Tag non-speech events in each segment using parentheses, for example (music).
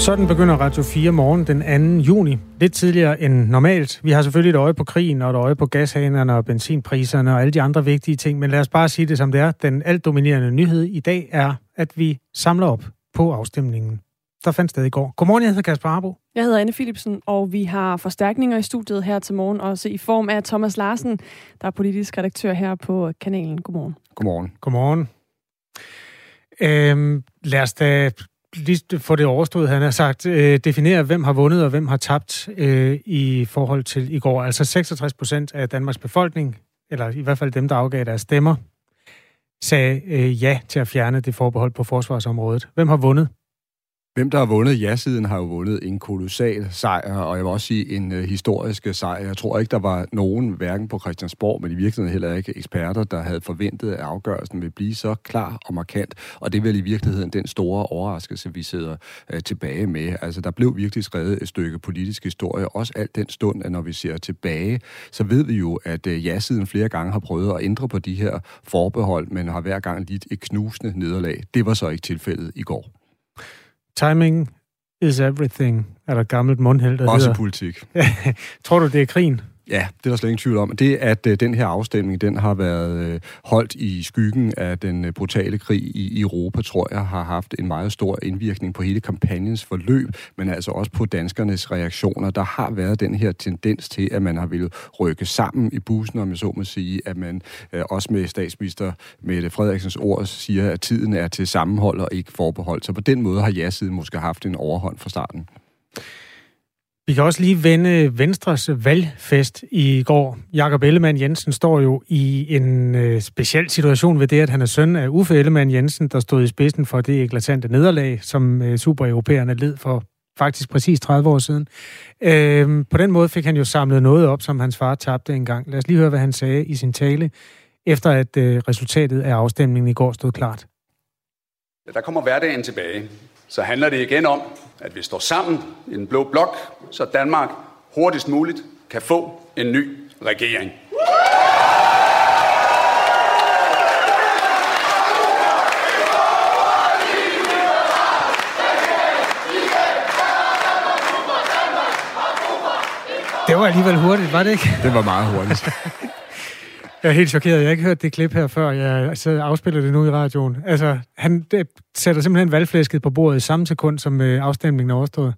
Sådan begynder Radio 4 morgen den 2. juni. Lidt tidligere end normalt. Vi har selvfølgelig et øje på krigen og et øje på gashanerne og benzinpriserne og alle de andre vigtige ting. Men lad os bare sige det som det er. Den alt dominerende nyhed i dag er, at vi samler op på afstemningen. Der fandt sted i går. Godmorgen, jeg hedder Kasper Arbo. Jeg hedder Anne Philipsen, og vi har forstærkninger i studiet her til morgen, også i form af Thomas Larsen, der er politisk redaktør her på kanalen. Godmorgen. Godmorgen. Godmorgen. Øhm, lad os da lige for det overstået, han har sagt, øh, definere, hvem har vundet og hvem har tabt øh, i forhold til i går. Altså 66 procent af Danmarks befolkning, eller i hvert fald dem, der afgav deres stemmer, sagde øh, ja til at fjerne det forbehold på forsvarsområdet. Hvem har vundet? Hvem der har vundet ja-siden, har jo vundet en kolossal sejr, og jeg vil også sige en øh, historisk øh, sejr. Jeg tror ikke, der var nogen, hverken på Christiansborg, men i virkeligheden heller ikke eksperter, der havde forventet, at afgørelsen ville blive så klar og markant. Og det er vel i virkeligheden den store overraskelse, vi sidder øh, tilbage med. Altså, der blev virkelig skrevet et stykke politisk historie, også alt den stund, at når vi ser tilbage, så ved vi jo, at øh, ja-siden flere gange har prøvet at ændre på de her forbehold, men har hver gang lidt et knusende nederlag. Det var så ikke tilfældet i går. Timing is everything, er der et gammelt mundheld, der Også hedder. politik. (laughs) Tror du, det er krigen? Ja, det er der slet ingen tvivl om. Det, at øh, den her afstemning, den har været øh, holdt i skyggen af den øh, brutale krig i Europa, tror jeg, har haft en meget stor indvirkning på hele kampagnens forløb, men altså også på danskernes reaktioner. Der har været den her tendens til, at man har ville rykke sammen i bussen, om jeg så må sige, at man øh, også med statsminister Mette Frederiksens ord siger, at tiden er til sammenhold og ikke forbehold. Så på den måde har ja-siden måske haft en overhånd fra starten. Vi kan også lige vende Venstres valgfest i går. Jakob Ellemann Jensen står jo i en øh, speciel situation ved det, at han er søn af Uffe Ellemann Jensen, der stod i spidsen for det eklatante nederlag, som øh, supereuropæerne led for faktisk præcis 30 år siden. Øh, på den måde fik han jo samlet noget op, som hans far tabte engang. Lad os lige høre, hvad han sagde i sin tale, efter at øh, resultatet af afstemningen i går stod klart. Der kommer hverdagen tilbage. Så handler det igen om, at vi står sammen i en blå blok, så Danmark hurtigst muligt kan få en ny regering. Det var alligevel hurtigt, var det ikke? Det var meget hurtigt. (laughs) Jeg er helt chokeret. Jeg har ikke hørt det klip her før. Jeg sidder og afspiller det nu i radioen. Altså, han det, sætter simpelthen valgflæsket på bordet i samme sekund, som øh, afstemningen er overstået.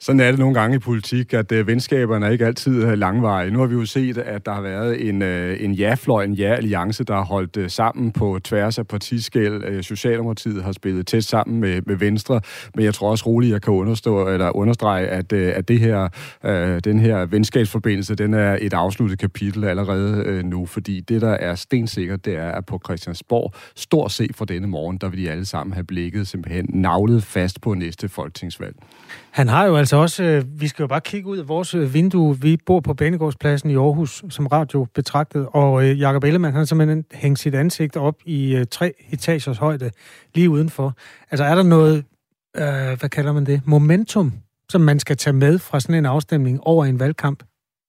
Sådan er det nogle gange i politik, at øh, venskaberne er ikke altid øh, langvarige. Nu har vi jo set, at der har været en, øh, en ja-fløj, en ja-alliance, der har holdt øh, sammen på tværs af partiskæld. Øh, Socialdemokratiet har spillet tæt sammen med, med Venstre, men jeg tror også roligt, jeg kan understå, eller understrege, at, øh, at det her, øh, den her venskabsforbindelse, den er et afsluttet kapitel allerede øh, nu, fordi det, der er stensikkert, det er, at på Christiansborg, stort set fra denne morgen, der vil de alle sammen have blikket simpelthen navlet fast på næste folketingsvalg. Han har jo altså også, øh, vi skal jo bare kigge ud af vores øh, vindue. Vi bor på Banegårdspladsen i Aarhus som radio betragtet, og øh, Jakob Ellemann han har simpelthen hængt sit ansigt op i øh, tre etagers højde lige udenfor. Altså er der noget, øh, hvad kalder man det, momentum, som man skal tage med fra sådan en afstemning over en valgkamp?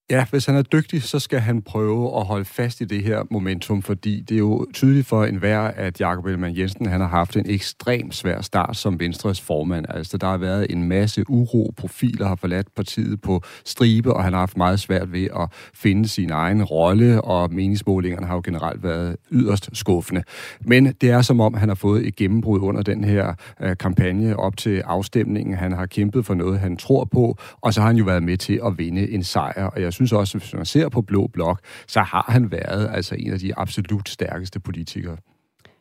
Ja, hvis han er dygtig, så skal han prøve at holde fast i det her momentum, fordi det er jo tydeligt for enhver, at Jakob Ellemann Jensen han har haft en ekstremt svær start som Venstres formand. Altså, der har været en masse uro, profiler har forladt partiet på stribe, og han har haft meget svært ved at finde sin egen rolle, og meningsmålingerne har jo generelt været yderst skuffende. Men det er som om, han har fået et gennembrud under den her øh, kampagne op til afstemningen. Han har kæmpet for noget, han tror på, og så har han jo været med til at vinde en sejr, og jeg synes også, hvis man ser på Blå Blok, så har han været altså en af de absolut stærkeste politikere.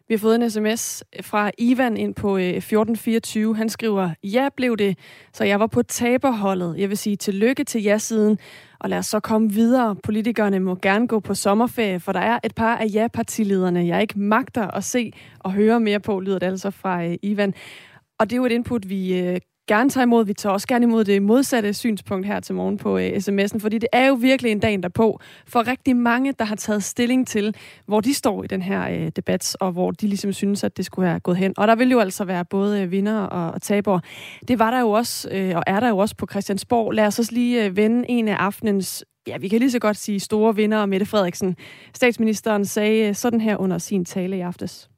Vi har fået en sms fra Ivan ind på øh, 1424. Han skriver, ja blev det, så jeg var på taberholdet. Jeg vil sige tillykke til ja-siden, og lad os så komme videre. Politikerne må gerne gå på sommerferie, for der er et par af ja-partilederne, jeg ikke magter at se og høre mere på, lyder det altså fra øh, Ivan. Og det er jo et input, vi øh, gerne tage imod. Vi tager også gerne imod det modsatte synspunkt her til morgen på øh, sms'en, fordi det er jo virkelig en dag derpå for rigtig mange, der har taget stilling til, hvor de står i den her øh, debat, og hvor de ligesom synes, at det skulle have gået hen. Og der vil jo altså være både øh, vinder og, og tabere. Det var der jo også, øh, og er der jo også på Christiansborg. Lad os også lige øh, vende en af aftenens ja, vi kan lige så godt sige store vinder, Mette Frederiksen. Statsministeren sagde øh, sådan her under sin tale i aftes.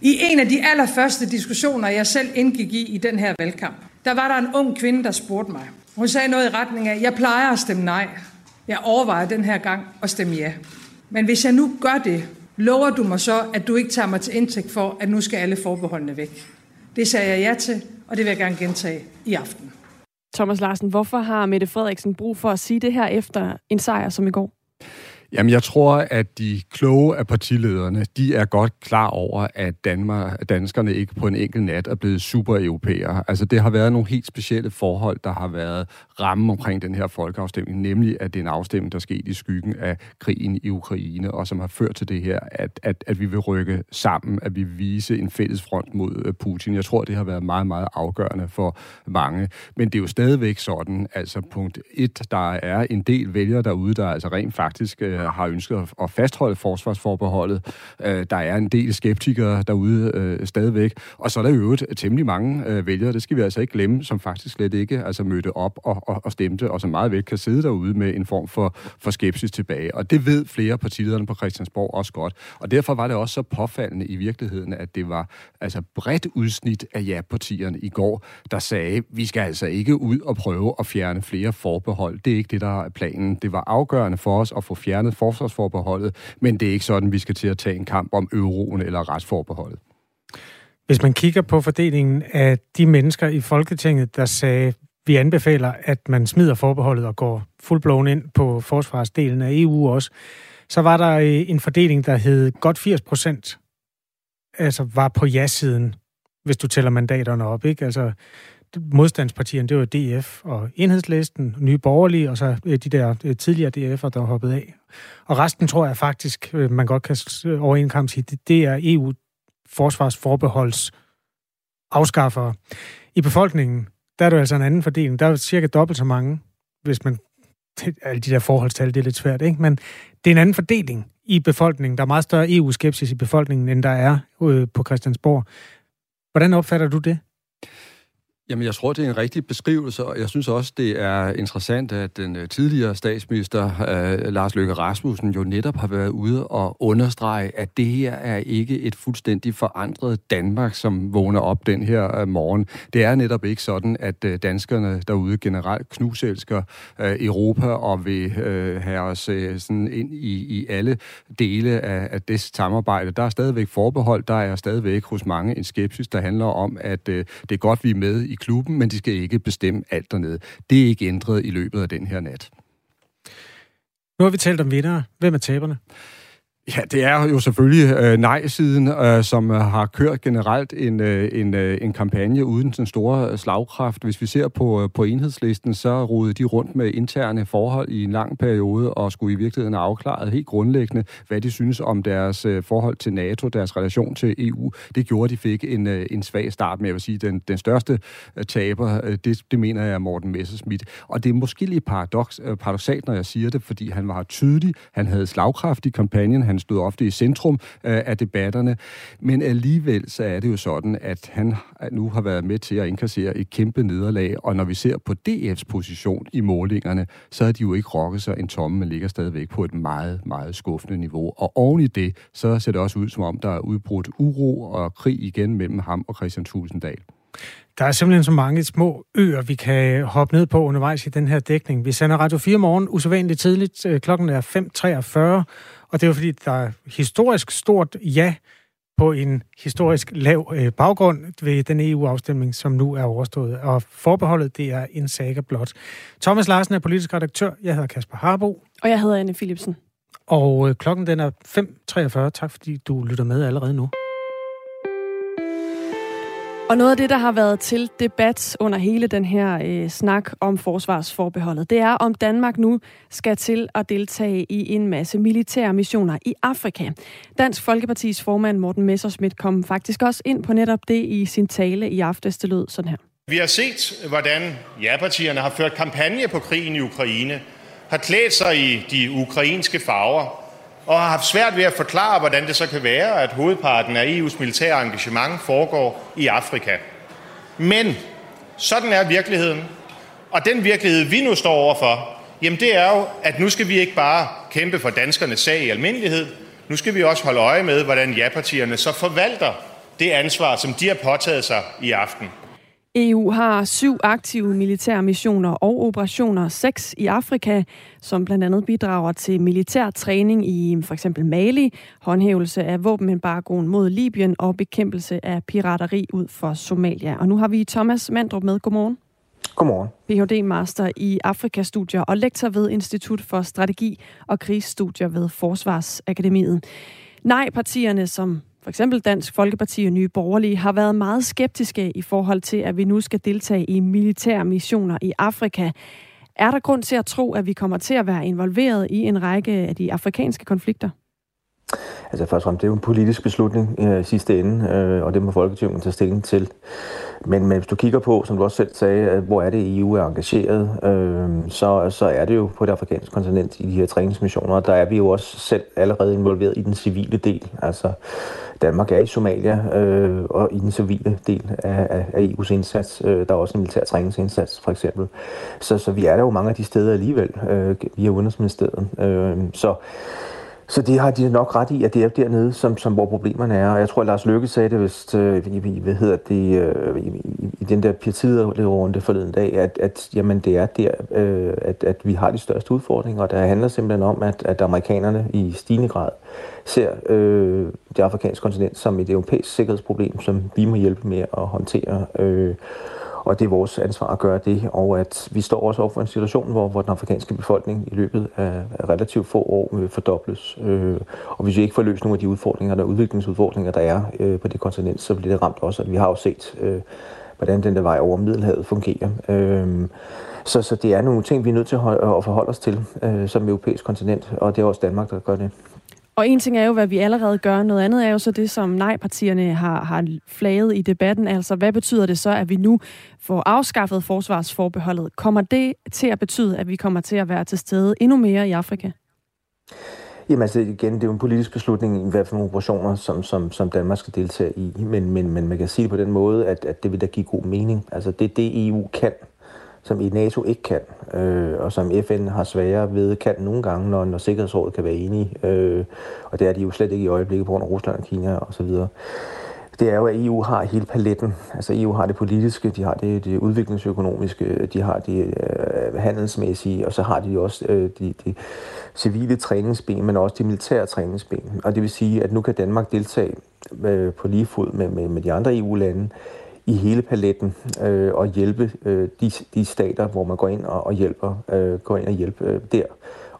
I en af de allerførste diskussioner, jeg selv indgik i i den her valgkamp, der var der en ung kvinde, der spurgte mig. Hun sagde noget i retning af, jeg plejer at stemme nej. Jeg overvejer den her gang at stemme ja. Men hvis jeg nu gør det, lover du mig så, at du ikke tager mig til indtægt for, at nu skal alle forbeholdene væk. Det sagde jeg ja til, og det vil jeg gerne gentage i aften. Thomas Larsen, hvorfor har Mette Frederiksen brug for at sige det her efter en sejr som i går? Jamen, jeg tror, at de kloge af partilederne, de er godt klar over, at Danmark, danskerne ikke på en enkelt nat er blevet super-europæere. Altså, det har været nogle helt specielle forhold, der har været ramme omkring den her folkeafstemning, nemlig at det er en afstemning, der skete i skyggen af krigen i Ukraine, og som har ført til det her, at, at, at vi vil rykke sammen, at vi vil vise en fælles front mod øh, Putin. Jeg tror, det har været meget, meget afgørende for mange. Men det er jo stadigvæk sådan, altså punkt et, der er en del vælgere derude, der altså rent faktisk øh, Øh, har ønsket at fastholde forsvarsforbeholdet. Øh, der er en del skeptikere derude øh, stadigvæk. Og så er der jo øvrigt temmelig mange øh, vælgere, det skal vi altså ikke glemme, som faktisk slet ikke altså mødte op og, og, og stemte, og som meget vel kan sidde derude med en form for, for skepsis tilbage. Og det ved flere partilederne på Christiansborg også godt. Og derfor var det også så påfaldende i virkeligheden, at det var altså bredt udsnit af ja-partierne i går, der sagde, vi skal altså ikke ud og prøve at fjerne flere forbehold. Det er ikke det, der er planen. Det var afgørende for os at få fjernet forsvarsforbeholdet, men det er ikke sådan, vi skal til at tage en kamp om euroen eller retsforbeholdet. Hvis man kigger på fordelingen af de mennesker i Folketinget, der sagde, vi anbefaler, at man smider forbeholdet og går fuldblåen ind på forsvarsdelen af EU også, så var der øh, en fordeling, der hed godt 80 procent, altså var på ja-siden, hvis du tæller mandaterne op, ikke? Altså, modstandspartierne, det var DF og Enhedslisten, Nye Borgerlige, og så øh, de der øh, tidligere DF'er, der hoppede af. Og resten tror jeg faktisk, øh, man godt kan over en kamp sige, det, det er EU forsvarsforbeholds afskaffer. I befolkningen, der er der altså en anden fordeling. Der er cirka dobbelt så mange, hvis man... (laughs) Alle de der forholdstal, det er lidt svært, ikke? Men det er en anden fordeling i befolkningen. Der er meget større EU-skepsis i befolkningen, end der er på Christiansborg. Hvordan opfatter du det? Jamen, jeg tror, det er en rigtig beskrivelse, og jeg synes også, det er interessant, at den øh, tidligere statsminister, uh, Lars Løkke Rasmussen, jo netop har været ude og understrege, at det her er ikke et fuldstændig forandret Danmark, som vågner op den her uh, morgen. Det er netop ikke sådan, at uh, danskerne derude generelt knuselsker uh, Europa og vil uh, have os uh, sådan ind i, i alle dele af, af det samarbejde. Der er stadigvæk forbehold, der er stadigvæk hos mange en skepsis, der handler om, at uh, det er godt, vi er med i klubben, men de skal ikke bestemme alt dernede. Det er ikke ændret i løbet af den her nat. Nu har vi talt om vinder. Hvem er taberne? Ja, det er jo selvfølgelig øh, nej-siden, øh, som øh, har kørt generelt en, øh, en, øh, en kampagne uden den store øh, slagkraft. Hvis vi ser på, øh, på enhedslisten, så rodede de rundt med interne forhold i en lang periode og skulle i virkeligheden have afklaret helt grundlæggende, hvad de synes om deres øh, forhold til NATO, deres relation til EU. Det gjorde, at de fik en, øh, en svag start med, jeg vil sige, den, den største øh, taber, øh, det, det mener jeg er Morten Messerschmidt. Og det er måske lidt paradox, øh, paradoxalt, når jeg siger det, fordi han var tydelig, han havde slagkraft i kampagnen, han han stod ofte i centrum øh, af debatterne. Men alligevel så er det jo sådan, at han nu har været med til at indkassere et kæmpe nederlag, og når vi ser på DF's position i målingerne, så er de jo ikke rokket sig en tomme, men ligger stadigvæk på et meget, meget skuffende niveau. Og oven i det, så ser det også ud som om, der er udbrudt uro og krig igen mellem ham og Christian Tulsendal. Der er simpelthen så mange små øer, vi kan hoppe ned på undervejs i den her dækning. Vi sender Radio 4 morgen usædvanligt tidligt. Øh, klokken er 5.43, og det er jo fordi, der er historisk stort ja på en historisk lav øh, baggrund ved den EU-afstemning, som nu er overstået. Og forbeholdet, det er en saga blot. Thomas Larsen er politisk redaktør. Jeg hedder Kasper Harbo. Og jeg hedder Anne Philipsen. Og øh, klokken den er 5.43. Tak fordi du lytter med allerede nu. Og noget af det, der har været til debat under hele den her øh, snak om forsvarsforbeholdet, det er, om Danmark nu skal til at deltage i en masse militære missioner i Afrika. Dansk Folkepartis formand Morten Messerschmidt kom faktisk også ind på netop det i sin tale i aftes. Det lød sådan her. Vi har set, hvordan ja-partierne har ført kampagne på krigen i Ukraine, har klædt sig i de ukrainske farver, og har haft svært ved at forklare, hvordan det så kan være, at hovedparten af EU's militære engagement foregår i Afrika. Men sådan er virkeligheden. Og den virkelighed, vi nu står overfor, jamen det er jo, at nu skal vi ikke bare kæmpe for danskernes sag i almindelighed, nu skal vi også holde øje med, hvordan ja-partierne så forvalter det ansvar, som de har påtaget sig i aften. EU har syv aktive militære missioner og operationer, seks i Afrika, som blandt andet bidrager til militær træning i for eksempel Mali, håndhævelse af våbenembargoen mod Libyen og bekæmpelse af pirateri ud for Somalia. Og nu har vi Thomas Mandrup med. Godmorgen. Godmorgen. Ph.D.-master i Afrikastudier og lektor ved Institut for Strategi og Krigsstudier ved Forsvarsakademiet. Nej-partierne, som for eksempel Dansk Folkeparti og Nye Borgerlige, har været meget skeptiske i forhold til, at vi nu skal deltage i militære missioner i Afrika. Er der grund til at tro, at vi kommer til at være involveret i en række af de afrikanske konflikter? Altså først og fremmest, det er jo en politisk beslutning øh, i sidste ende, øh, og det må Folketinget tage stilling til. Men, men hvis du kigger på, som du også selv sagde, øh, hvor er det EU er engageret, øh, så, så er det jo på det afrikanske kontinent i de her træningsmissioner, der er vi jo også selv allerede involveret i den civile del. Altså Danmark er i Somalia øh, og i den civile del af, af, af EU's indsats. Øh, der er også en militær træningsindsats, for eksempel. Så, så vi er der jo mange af de steder alligevel, øh, via Udenrigsministeriet. Øh, så så det har de nok ret i, at det er dernede, som, som hvor problemerne er. Og jeg tror, at Lars Løkke sagde det vist øh, i, hvad hedder det, øh, i, i, i den der runde forleden dag, at, at jamen, det er der, øh, at, at vi har de største udfordringer. Og det handler simpelthen om, at, at amerikanerne i stigende grad ser øh, det afrikanske kontinent som et europæisk sikkerhedsproblem, som vi må hjælpe med at håndtere. Øh, og det er vores ansvar at gøre det, og at vi står også over for en situation, hvor, hvor den afrikanske befolkning i løbet af, relativt få år vil fordobles. Øh, og hvis vi ikke får løst nogle af de udfordringer, der udviklingsudfordringer, der er øh, på det kontinent, så bliver det ramt også. Og vi har jo set, øh, hvordan den der vej over Middelhavet fungerer. Øh, så, så det er nogle ting, vi er nødt til at, at forholde os til øh, som europæisk kontinent, og det er også Danmark, der gør det. Og en ting er jo, hvad vi allerede gør. Noget andet er jo så det, som nej-partierne har, har flaget i debatten. Altså, hvad betyder det så, at vi nu får afskaffet forsvarsforbeholdet? Kommer det til at betyde, at vi kommer til at være til stede endnu mere i Afrika? Jamen altså igen, det er jo en politisk beslutning i hvad for nogle operationer, som, som, som Danmark skal deltage i. Men, men, men man kan sige det på den måde, at, at det vil da give god mening. Altså det det EU kan som i NATO ikke kan, øh, og som FN har sværere ved kan nogle gange, når, når Sikkerhedsrådet kan være enige. Øh, og det er de jo slet ikke i øjeblikket på grund af Rusland og Kina og så videre. Det er jo, at EU har hele paletten. Altså EU har det politiske, de har det, det udviklingsøkonomiske, de har det øh, handelsmæssige, og så har de også øh, de, de civile træningsben, men også de militære træningsben. Og det vil sige, at nu kan Danmark deltage øh, på lige fod med, med, med de andre EU-lande i hele paletten øh, og hjælpe øh, de, de stater, hvor man går ind og, og hjælper, øh, går ind og hjælper øh, der,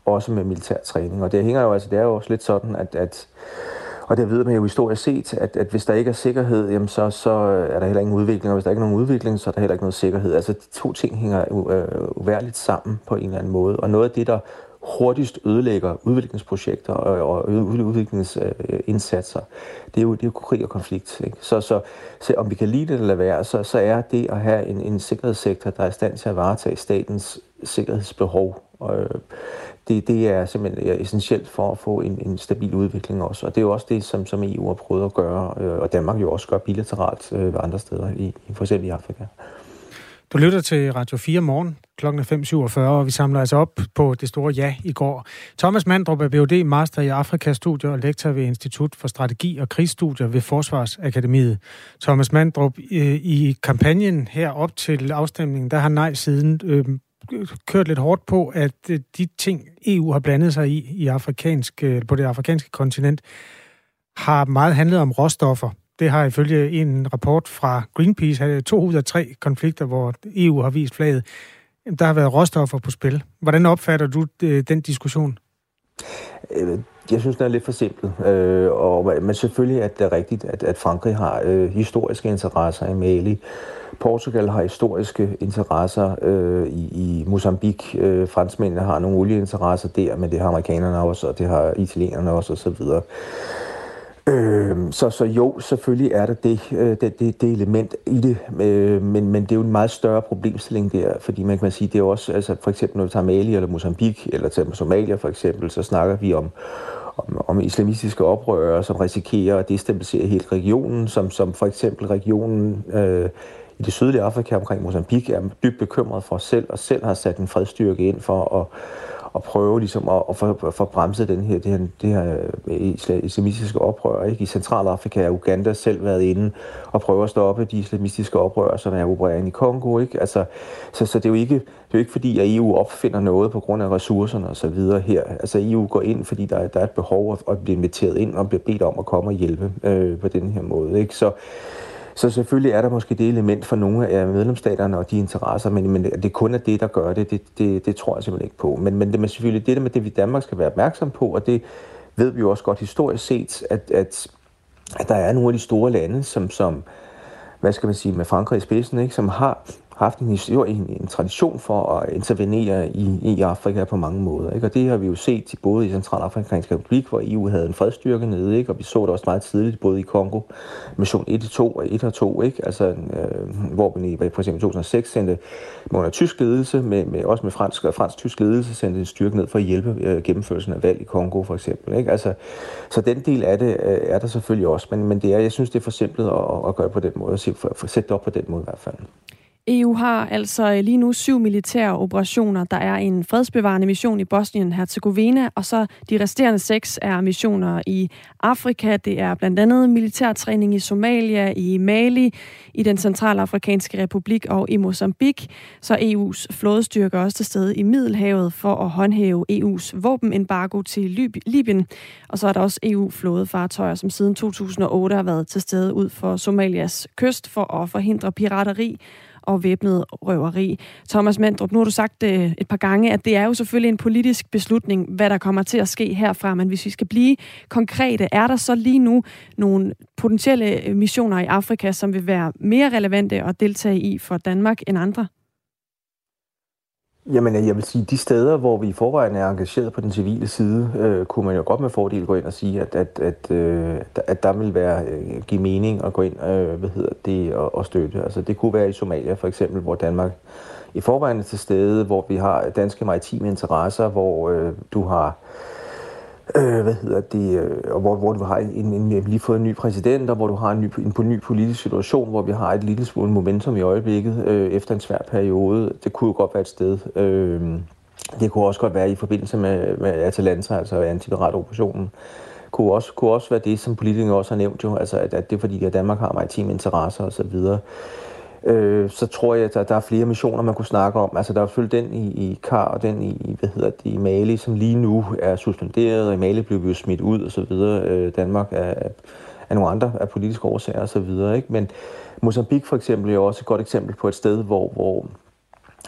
også med militær træning. Og det hænger jo altså, det er jo også lidt sådan, at, at og det ved man jo historisk set, at, at hvis der ikke er sikkerhed, jamen så, så er der heller ingen udvikling, og hvis der ikke er nogen udvikling, så er der heller ikke noget sikkerhed. Altså de to ting hænger øh, uværligt sammen på en eller anden måde. Og noget af det, der hurtigst ødelægger udviklingsprojekter og, og udviklingsindsatser, det er jo, det er jo krig og konflikt. Ikke? Så, så, så om vi kan lide det eller være, så, så er det at have en, en sikkerhedssektor, der er i stand til at varetage statens sikkerhedsbehov, og, øh, det, det er simpelthen essentielt for at få en, en stabil udvikling også. Og det er jo også det, som, som EU har prøvet at gøre, øh, og Danmark jo også gør bilateralt ved andre steder, i, for eksempel i Afrika. Du lytter til Radio 4 morgen klokken 5.47, og vi samler altså op på det store ja i går. Thomas Mandrup er BUD Master i Afrikastudier og lektor ved Institut for Strategi og Krigsstudier ved Forsvarsakademiet. Thomas Mandrup, øh, i kampagnen her op til afstemningen, der har nej siden øh, kørt lidt hårdt på, at øh, de ting, EU har blandet sig i, i afrikansk, øh, på det afrikanske kontinent, har meget handlet om råstoffer. Det har ifølge en rapport fra Greenpeace, to ud af tre konflikter, hvor EU har vist flaget, der har været råstoffer på spil. Hvordan opfatter du øh, den diskussion? Øh, jeg synes, den er lidt for simpel. Øh, og, men selvfølgelig er det rigtigt, at, at Frankrig har øh, historiske interesser i Mali. Portugal har historiske interesser øh, i, i Mozambique. Øh, franskmændene har nogle olieinteresser der, men det har amerikanerne også, og det har italienerne også, osv. Øh, så, så jo, selvfølgelig er der det, øh, det, det, det element i det, øh, men, men det er jo en meget større problemstilling der, fordi man kan sige, det er også, altså for eksempel når vi tager Mali eller Mozambique, eller tager Somalia for eksempel, så snakker vi om, om, om islamistiske oprørere, som risikerer at destabilisere hele regionen, som, som for eksempel regionen øh, i det sydlige Afrika omkring Mozambique er dybt bekymret for selv, og selv har sat en fredstyrke ind for at at prøve ligesom at, at få, for bremset den her, det her, det her øh, islamistiske oprør. Ikke? I Centralafrika er Uganda selv været inde og prøve at stoppe de islamistiske oprør, som er opererende i Kongo. Ikke? Altså, så, så det er jo ikke, det er jo ikke fordi, at EU opfinder noget på grund af ressourcerne og så videre her. Altså EU går ind, fordi der, der er et behov at, at blive inviteret ind og bliver bedt om at komme og hjælpe øh, på den her måde. Ikke? Så, så selvfølgelig er der måske det element for nogle af medlemsstaterne og de interesser, men, men det kun er det, der gør det, det, det, det tror jeg simpelthen ikke på. Men, men det er selvfølgelig det der med det, vi i Danmark skal være opmærksom på, og det ved vi jo også godt historisk set, at, at, at der er nogle af de store lande, som, som hvad skal man sige, med Frankrig i spidsen, ikke, som har haft en, historie, en, en tradition for at intervenere i, i Afrika på mange måder. Ikke? Og det har vi jo set både i Centralafrikanske Republik, hvor EU havde en fredstyrke nede, ikke? og vi så det også meget tidligt, både i Kongo, mission 1 og 2 og 1 og 2, ikke? Altså, øh, hvor man i for eksempel 2006 sendte under tysk ledelse, med, med, også med fransk og fransk-tysk ledelse, sendte en styrke ned for at hjælpe øh, gennemførelsen af valg i Kongo for eksempel. Ikke? Altså, så den del af det øh, er der selvfølgelig også, men, men det er, jeg synes, det er for simpelt at, at gøre på den måde, at sætte det op på den måde i hvert fald. EU har altså øh, lige nu syv militære operationer. Der er en fredsbevarende mission i Bosnien-Herzegovina, og så de resterende seks er missioner i Afrika. Det er blandt andet militærtræning i Somalia, i Mali, i den centralafrikanske republik og i Mozambique. Så EU's flådestyrker er også til stede i Middelhavet for at håndhæve EU's våbenembargo til Libyen. Og så er der også EU-flådefartøjer, som siden 2008 har været til stede ud for Somalias kyst for at forhindre pirateri og væbnet røveri. Thomas Mandrup, nu har du sagt øh, et par gange, at det er jo selvfølgelig en politisk beslutning, hvad der kommer til at ske herfra, men hvis vi skal blive konkrete, er der så lige nu nogle potentielle missioner i Afrika, som vil være mere relevante at deltage i for Danmark end andre? Jamen, jeg vil sige, de steder, hvor vi i forvejen er engageret på den civile side, øh, kunne man jo godt med fordel gå ind og sige, at, at, at, øh, at der vil være øh, give mening at gå ind øh, hvad hedder det, og, og støtte. Altså, det kunne være i Somalia for eksempel, hvor Danmark i forvejen er til stede, hvor vi har danske maritime interesser, hvor øh, du har øh, øh, hvad hedder det, øh, og hvor, hvor du har en, en, en, lige fået en ny præsident, og hvor du har en ny, en, en ny politisk situation, hvor vi har et lille smule momentum i øjeblikket øh, efter en svær periode. Det kunne jo godt være et sted. Øh, det kunne også godt være i forbindelse med, med Atalanta, altså antipiratoperationen. Kunne også, kunne også være det, som politikerne også har nævnt jo, altså at, at det er fordi, at Danmark har maritime interesser osv øh, så tror jeg, at der, der er flere missioner, man kunne snakke om. Altså, der er selvfølgelig den i, i Kar og den i, hvad hedder det, i Mali, som lige nu er suspenderet, og i Mali blev vi jo smidt ud og så videre. Øh, Danmark er, er nogle andre af politiske årsager og så videre, ikke? Men Mozambique for eksempel er jo også et godt eksempel på et sted, hvor, hvor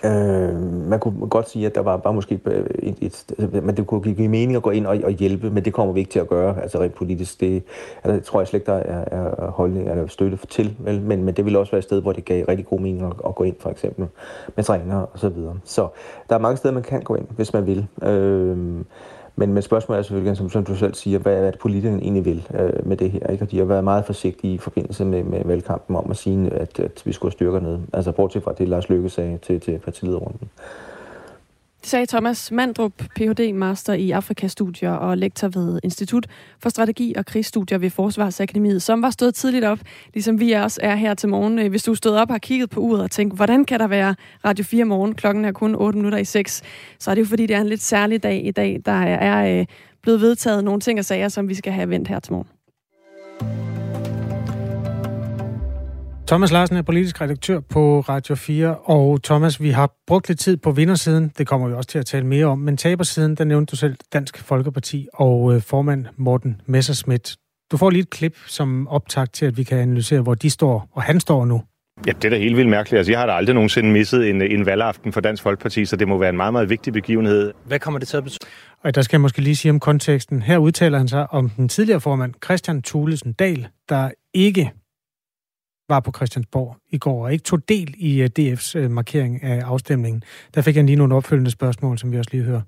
Øh, man kunne godt sige, at der var bare måske øh, et, et, et øh, men det kunne give mening at gå ind og, og hjælpe, men det kommer vi ikke til at gøre, altså rent politisk. Det, altså, det tror jeg slet ikke, der er, er holdning eller støtte til, vel? Men, men det ville også være et sted, hvor det gav rigtig god mening at, at gå ind, for eksempel med træner og så videre. Så der er mange steder, man kan gå ind, hvis man vil. Øh, men, men spørgsmålet er selvfølgelig, som, som du selv siger, hvad er det politikerne egentlig vil øh, med det her? Ikke? Og de har været meget forsigtige i forbindelse med, med valgkampen om at sige, at, at vi skulle styrke ned. Altså bortset fra det, Lars Løkke sagde til, til partilederrunden. Det sagde Thomas Mandrup, Ph.D. Master i Afrikastudier og lektor ved Institut for Strategi og Krigsstudier ved Forsvarsakademiet, som var stået tidligt op, ligesom vi også er her til morgen. Øh, hvis du stod op og har kigget på uret og tænkt, hvordan kan der være Radio 4 morgen, klokken er kun 8 minutter i 6, så er det jo fordi, det er en lidt særlig dag i dag. Der er øh, blevet vedtaget nogle ting og sager, som vi skal have vendt her til morgen. Thomas Larsen er politisk redaktør på Radio 4, og Thomas, vi har brugt lidt tid på vindersiden, det kommer vi også til at tale mere om, men tabersiden, der nævnte du selv Dansk Folkeparti og øh, formand Morten Messerschmidt. Du får lige et klip som optakt til, at vi kan analysere, hvor de står, og han står nu. Ja, det er da helt vildt mærkeligt. Altså, jeg har da aldrig nogensinde misset en, en valgaften for Dansk Folkeparti, så det må være en meget, meget vigtig begivenhed. Hvad kommer det til at betyde? Og der skal jeg måske lige sige om konteksten. Her udtaler han sig om den tidligere formand, Christian Thulesen Dahl, der ikke var på Christiansborg i går og ikke tog del i øh, DF's øh, markering af afstemningen. Der fik jeg lige nogle opfølgende spørgsmål, som vi også lige hører.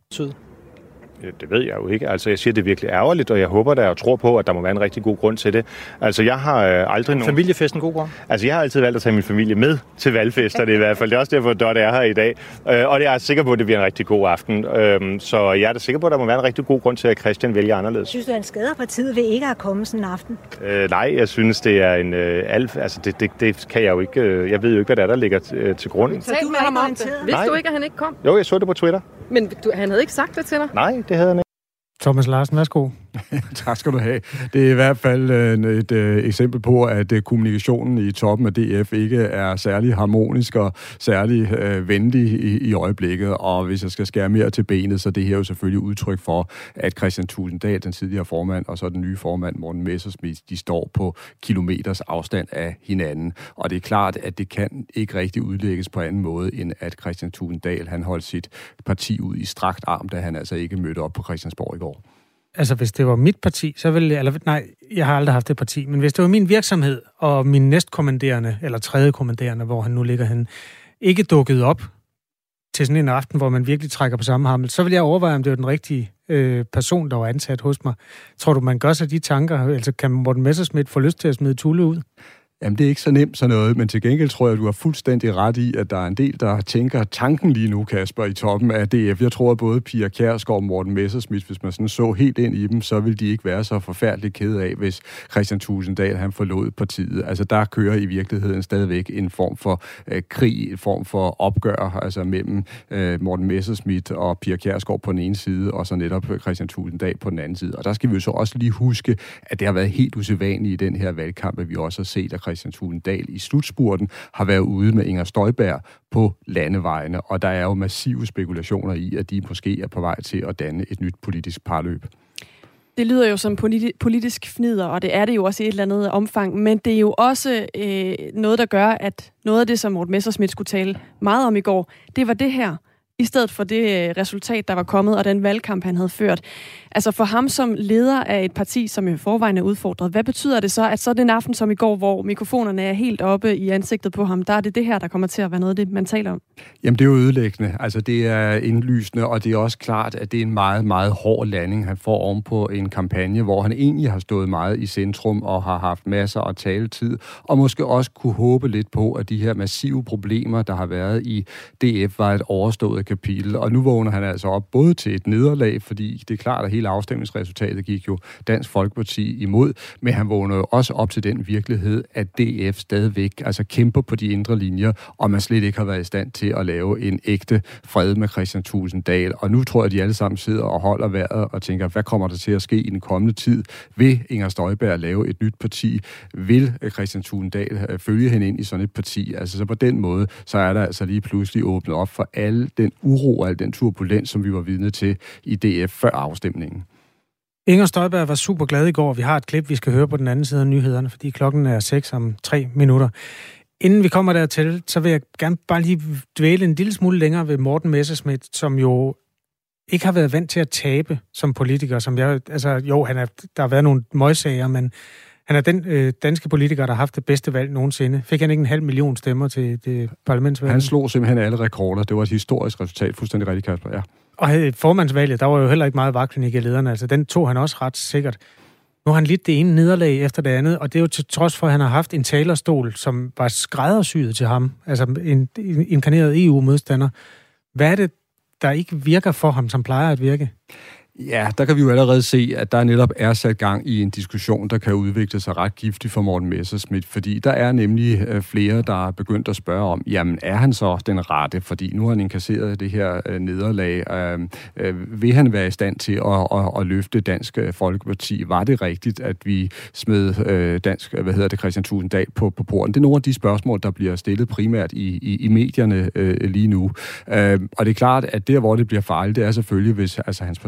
Det ved jeg jo ikke. Altså, jeg siger, det er virkelig ærgerligt, og jeg håber da og tror på, at der må være en rigtig god grund til det. Altså, jeg har øh, aldrig nogen... Familiefesten god grund? Altså, jeg har altid valgt at tage min familie med til valgfesterne i hvert fald. Det er også derfor, Dot er her i dag. Øh, og det er jeg sikker på, at det bliver en rigtig god aften. Øh, så jeg er da sikker på, at der må være en rigtig god grund til, at Christian vælger anderledes. Synes du, han skader partiet ved ikke at komme sådan en aften? Øh, nej, jeg synes, det er en øh, alf... Altså, det, det, det kan jeg jo ikke... Øh, jeg ved jo ikke, hvad der er, der ligger øh, til grund. Så du med ham om det. Vidste du ikke, at han ikke kom? Jo, jeg så det på Twitter. Men du, han havde ikke sagt det til dig? Nej, det havde han ikke. Thomas Larsen, værsgo. (laughs) tak skal du have. Det er i hvert fald øh, et, øh, eksempel på, at øh, kommunikationen i toppen af DF ikke er særlig harmonisk og særlig øh, venlig i, i øjeblikket. Og hvis jeg skal skære mere til benet, så det her er jo selvfølgelig udtryk for, at Christian Tusinddal, den tidligere formand, og så den nye formand, Morten Messersmith, de står på kilometers afstand af hinanden. Og det er klart, at det kan ikke rigtig udlægges på anden måde, end at Christian Tusinddal, han holdt sit parti ud i strakt arm, da han altså ikke mødte op på Christiansborg i går. Altså, hvis det var mit parti, så ville jeg... Eller, nej, jeg har aldrig haft det parti. Men hvis det var min virksomhed, og min næstkommanderende, eller tredje kommanderende, hvor han nu ligger henne, ikke dukket op til sådan en aften, hvor man virkelig trækker på samme hammel, så vil jeg overveje, om det var den rigtige øh, person, der var ansat hos mig. Tror du, man gør sig de tanker? Altså, kan Morten Messerschmidt få lyst til at smide Tulle ud? Jamen, det er ikke så nemt sådan noget, men til gengæld tror jeg, at du har fuldstændig ret i, at der er en del, der tænker tanken lige nu, Kasper, i toppen af DF. Jeg tror, at både Pia Kjærsgaard og Morten Messersmith, hvis man sådan så helt ind i dem, så vil de ikke være så forfærdeligt kede af, hvis Christian Tusinddal, han forlod partiet. Altså, der kører i virkeligheden stadigvæk en form for øh, krig, en form for opgør, altså mellem øh, Morten Messersmith og Pia Kjærsgaard på den ene side, og så netop Christian Tusinddal på den anden side. Og der skal vi jo så også lige huske, at det har været helt usædvanligt i den her valgkamp, at vi også har set, at Christian Tulendal i slutspurten har været ude med Inger Støjberg på landevejene, og der er jo massive spekulationer i, at de måske er på vej til at danne et nyt politisk parløb. Det lyder jo som politi- politisk fnider, og det er det jo også i et eller andet omfang, men det er jo også øh, noget, der gør, at noget af det, som Morten Messersmith skulle tale meget om i går, det var det her i stedet for det øh, resultat, der var kommet, og den valgkamp, han havde ført. Altså for ham som leder af et parti, som i forvejen er udfordret, hvad betyder det så, at så den aften som i går, hvor mikrofonerne er helt oppe i ansigtet på ham, der er det det her, der kommer til at være noget af det, man taler om? Jamen, det er jo ødelæggende. Altså, det er indlysende, og det er også klart, at det er en meget, meget hård landing, han får ovenpå en kampagne, hvor han egentlig har stået meget i centrum og har haft masser af taletid, og måske også kunne håbe lidt på, at de her massive problemer, der har været i DF, var et overstået kapitel. Og nu vågner han altså op både til et nederlag, fordi det er klart, at hele afstemningsresultatet gik jo Dansk Folkeparti imod, men han vågner jo også op til den virkelighed, at DF stadigvæk altså kæmper på de indre linjer, og man slet ikke har været i stand til at lave en ægte fred med Christian Tusinddal. Og nu tror jeg, at de alle sammen sidder og holder vejret og tænker, hvad kommer der til at ske i den kommende tid? Vil Inger Støjberg lave et nyt parti? Vil Christian Tusinddal øh, følge hende ind i sådan et parti? Altså så på den måde, så er der altså lige pludselig åbnet op for al den uro og al den turbulens, som vi var vidne til i DF før afstemningen. Inger Støjberg var super glad i går. Vi har et klip, vi skal høre på den anden side af nyhederne, fordi klokken er 6 om 3 minutter. Inden vi kommer dertil, så vil jeg gerne bare lige dvæle en lille smule længere ved Morten Messerschmidt, som jo ikke har været vant til at tabe som politiker. Som jeg, altså, jo, han er, der har været nogle møgsager, men han er den øh, danske politiker, der har haft det bedste valg nogensinde. Fik han ikke en halv million stemmer til det parlamentsvalg? Han slog simpelthen alle rekorder. Det var et historisk resultat. Fuldstændig rigtigt, Kasper. Ja. Og formandsvalget, der var jo heller ikke meget vagtklinik i lederne. Altså, den tog han også ret sikkert. Nu har han lidt det ene nederlag efter det andet, og det er jo til trods for, at han har haft en talerstol, som var skræddersyet til ham. Altså en, en inkarneret EU-modstander. Hvad er det, der ikke virker for ham, som plejer at virke? Ja, der kan vi jo allerede se, at der netop er sat gang i en diskussion, der kan udvikle sig ret giftigt for Morten Messerschmidt, fordi der er nemlig øh, flere, der er begyndt at spørge om, jamen er han så den rette? Fordi nu har han inkasseret det her øh, nederlag. Øh, øh, vil han være i stand til at, at, at løfte Dansk Folkeparti? Var det rigtigt, at vi smed øh, Dansk, hvad hedder det, Christian Tusinddal på, på porten? Det er nogle af de spørgsmål, der bliver stillet primært i, i, i medierne øh, lige nu. Øh, og det er klart, at der, hvor det bliver fejl, det er selvfølgelig, hvis altså, hans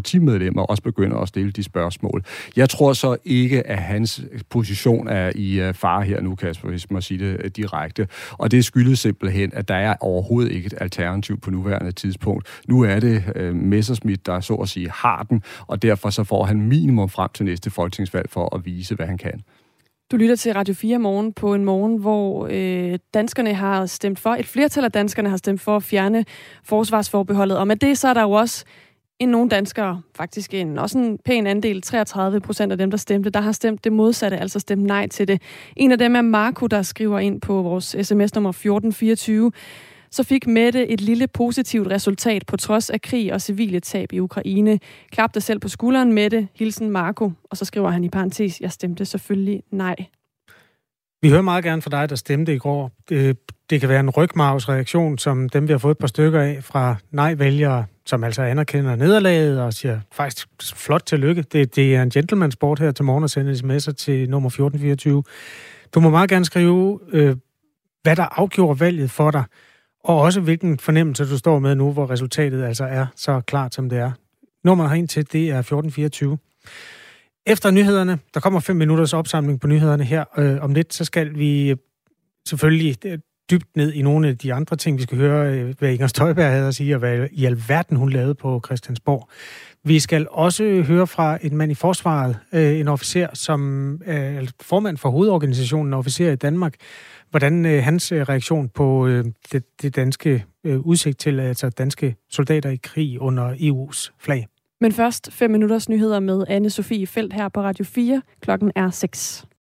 medlemmer også begynder at stille de spørgsmål. Jeg tror så ikke, at hans position er i øh, fare her nu, Kasper, hvis man siger det øh, direkte. Og det skyldes simpelthen, at der er overhovedet ikke et alternativ på nuværende tidspunkt. Nu er det øh, Messersmith, der så at sige har den, og derfor så får han minimum frem til næste folketingsvalg for at vise, hvad han kan. Du lytter til Radio 4 morgen på en morgen, hvor øh, danskerne har stemt for, et flertal af danskerne har stemt for at fjerne forsvarsforbeholdet. Og med det så er der jo også end nogle danskere. Faktisk en, også en pæn andel, 33 procent af dem, der stemte, der har stemt det modsatte, altså stemt nej til det. En af dem er Marco, der skriver ind på vores sms nummer 1424. Så fik Mette et lille positivt resultat på trods af krig og civile tab i Ukraine. Klap dig selv på skulderen, Mette. Hilsen Marco. Og så skriver han i parentes, jeg stemte selvfølgelig nej. Vi hører meget gerne fra dig, der stemte i går. Øh, det, kan være en rygmarvsreaktion, som dem, vi har fået et par stykker af fra nej-vælgere, som altså anerkender nederlaget og siger faktisk flot tillykke. Det, det er en gentleman sport her til morgen at sende sms'er til nummer 1424. Du må meget gerne skrive, øh, hvad der afgjorde valget for dig, og også hvilken fornemmelse du står med nu, hvor resultatet altså er så klart, som det er. Nummeret herind til, det er 1424. Efter nyhederne, der kommer fem minutters opsamling på nyhederne her øh, om lidt, så skal vi øh, selvfølgelig øh, dybt ned i nogle af de andre ting. Vi skal høre, øh, hvad Inger Støjberg havde at sige, og hvad i alverden hun lavede på Christiansborg. Vi skal også høre fra en mand i forsvaret, øh, en officer, som øh, er formand for hovedorganisationen Officer i Danmark, hvordan hans reaktion på det, det danske udsigt til altså danske soldater i krig under EU's flag. Men først fem minutters nyheder med anne Sofie Felt her på Radio 4. Klokken er 6.